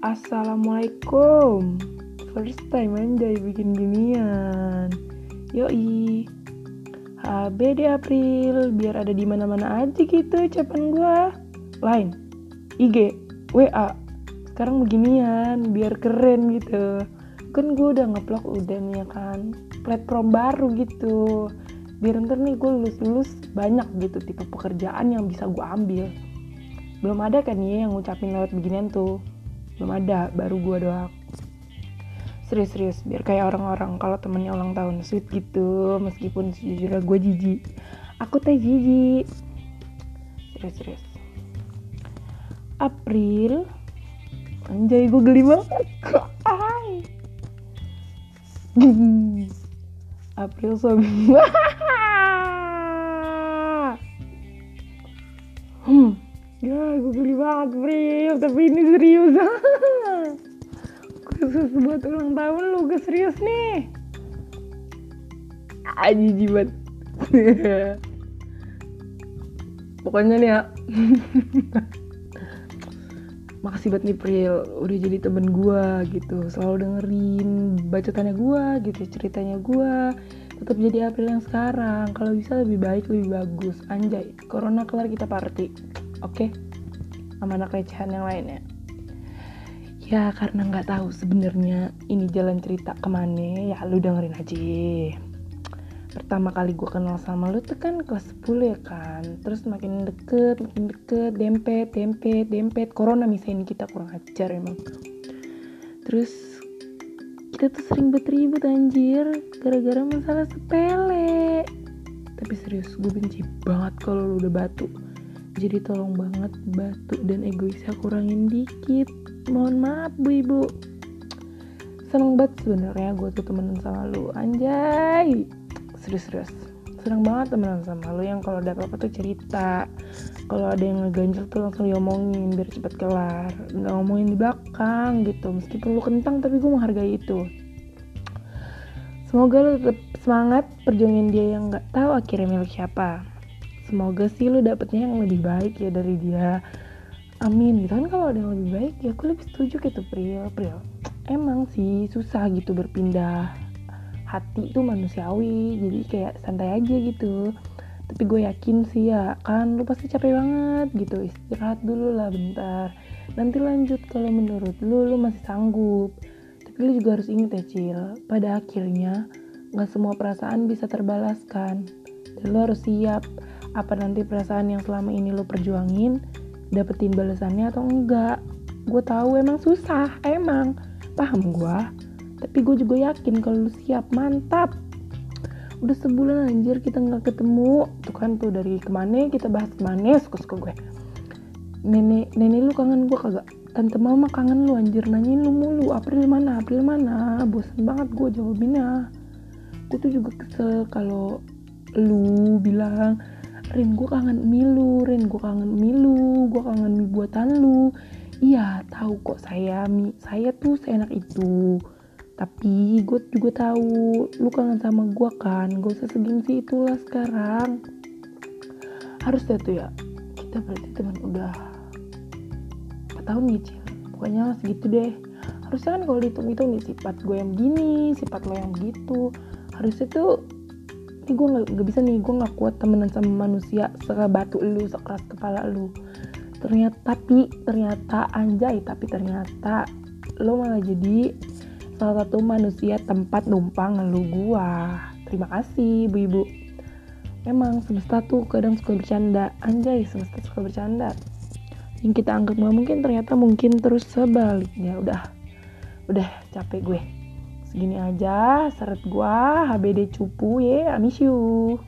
Assalamualaikum. First time anjay bikin ginian. Yoi. HBD April Biar ada di mana mana aja gitu ucapan gua. Line IG WA Sekarang beginian Biar keren gitu. Kan gue udah ngeplok udah nih ya kan Platform baru gitu. Biar ntar nih gue lulus-lulus banyak gitu tipe pekerjaan yang bisa gue ambil. Belum ada kan ya yang ngucapin lewat beginian tuh belum ada baru gue doang. Serius-serius biar kayak orang-orang kalau temennya ulang tahun sweet gitu meskipun sejujurnya gue jijik. Aku teh jijik. Serius-serius April anjay gue geli banget. April sobi hmm ya gue geli banget April tapi ini serius. Khusus buat ulang tahun lu gue serius nih. Aji jibat pokoknya nih ya. Makasih banget nih Pril udah jadi temen gue gitu. Selalu dengerin bacotannya gue gitu ceritanya gue tetap jadi April yang sekarang. Kalau bisa lebih baik lebih bagus. Anjay corona kelar kita party oke. Okay? sama anak recehan yang lainnya. Ya karena nggak tahu sebenarnya ini jalan cerita ke mana ya lu dengerin aja. Pertama kali gue kenal sama lu tuh kan kelas 10 ya kan? Terus makin deket makin deket dempet dempet dempet. Corona misalnya kita kurang ajar emang. Terus kita tuh sering berribut anjir gara-gara masalah sepele. Tapi serius gue benci banget kalau lu udah batu jadi tolong banget batu dan egoisnya kurangin dikit. Mohon maaf bu ibu. Seneng banget sebenarnya gue tuh temenan sama lu. Anjay. Serius-serius seneng banget temenan sama lu yang kalau ada apa-apa tuh cerita. Kalau ada yang ngeganjel tuh langsung diomongin biar cepet kelar. Nggak ngomongin di belakang gitu. Meskipun lu kentang tapi gue menghargai itu. Semoga lu tetap semangat perjuangin dia yang nggak tahu akhirnya milik siapa semoga sih lu dapetnya yang lebih baik ya dari dia. Amin gitu. Kan kalau ada yang lebih baik ya aku lebih setuju gitu Pril. Pril emang sih susah gitu berpindah hati itu manusiawi. Jadi kayak santai aja gitu. Tapi gue yakin sih ya kan lu pasti capek banget gitu. Istirahat dulu lah bentar. Nanti lanjut kalau menurut lu lu masih sanggup. Tapi lu juga harus inget ya Cil pada akhirnya nggak semua perasaan bisa terbalaskan. Dan lu harus siap apa nanti perasaan yang selama ini lo perjuangin dapetin balasannya atau enggak? Gue tahu emang susah emang. Paham gue tapi gue juga yakin kalau lu siap mantap. Udah sebulan anjir kita nggak ketemu. Tuh kan tuh dari ke mana kita bahas ke mana suka suka gue. Nenek nenek lu kangen gue kagak? Tante mama kangen lu anjir nanyain lu mulu. April mana April mana? Bosan banget gue jawabinnya. Gue tuh juga kesel kalau lu bilang Rin gue kangen milu Rin gue kangen milu gue kangen mie buatan lu. Iya tahu kok saya mi saya tuh seenak itu. Tapi gue juga tahu lu kangen sama gue kan? Gak usah segengsi itulah sekarang. Harus ya tuh ya kita berarti teman udah 4 tahun nih cil. Pokoknya segitu deh. Harusnya kan kalau dihitung-hitung nih sifat gue yang gini sifat lo yang begitu harusnya tuh ini gue nggak gak bisa nih gue nggak kuat temenan sama manusia batu lu sekeras kepala lu. Ternyata tapi ternyata anjay tapi ternyata lo malah jadi salah satu manusia tempat numpang lu gua. Terima kasih bu ibu emang semesta tuh kadang suka bercanda. Anjay semesta suka bercanda. Yang kita anggap nggak mungkin ternyata mungkin terus sebaliknya. Udah. Udah capek gue segini aja seret gua HBD cupu ya I miss you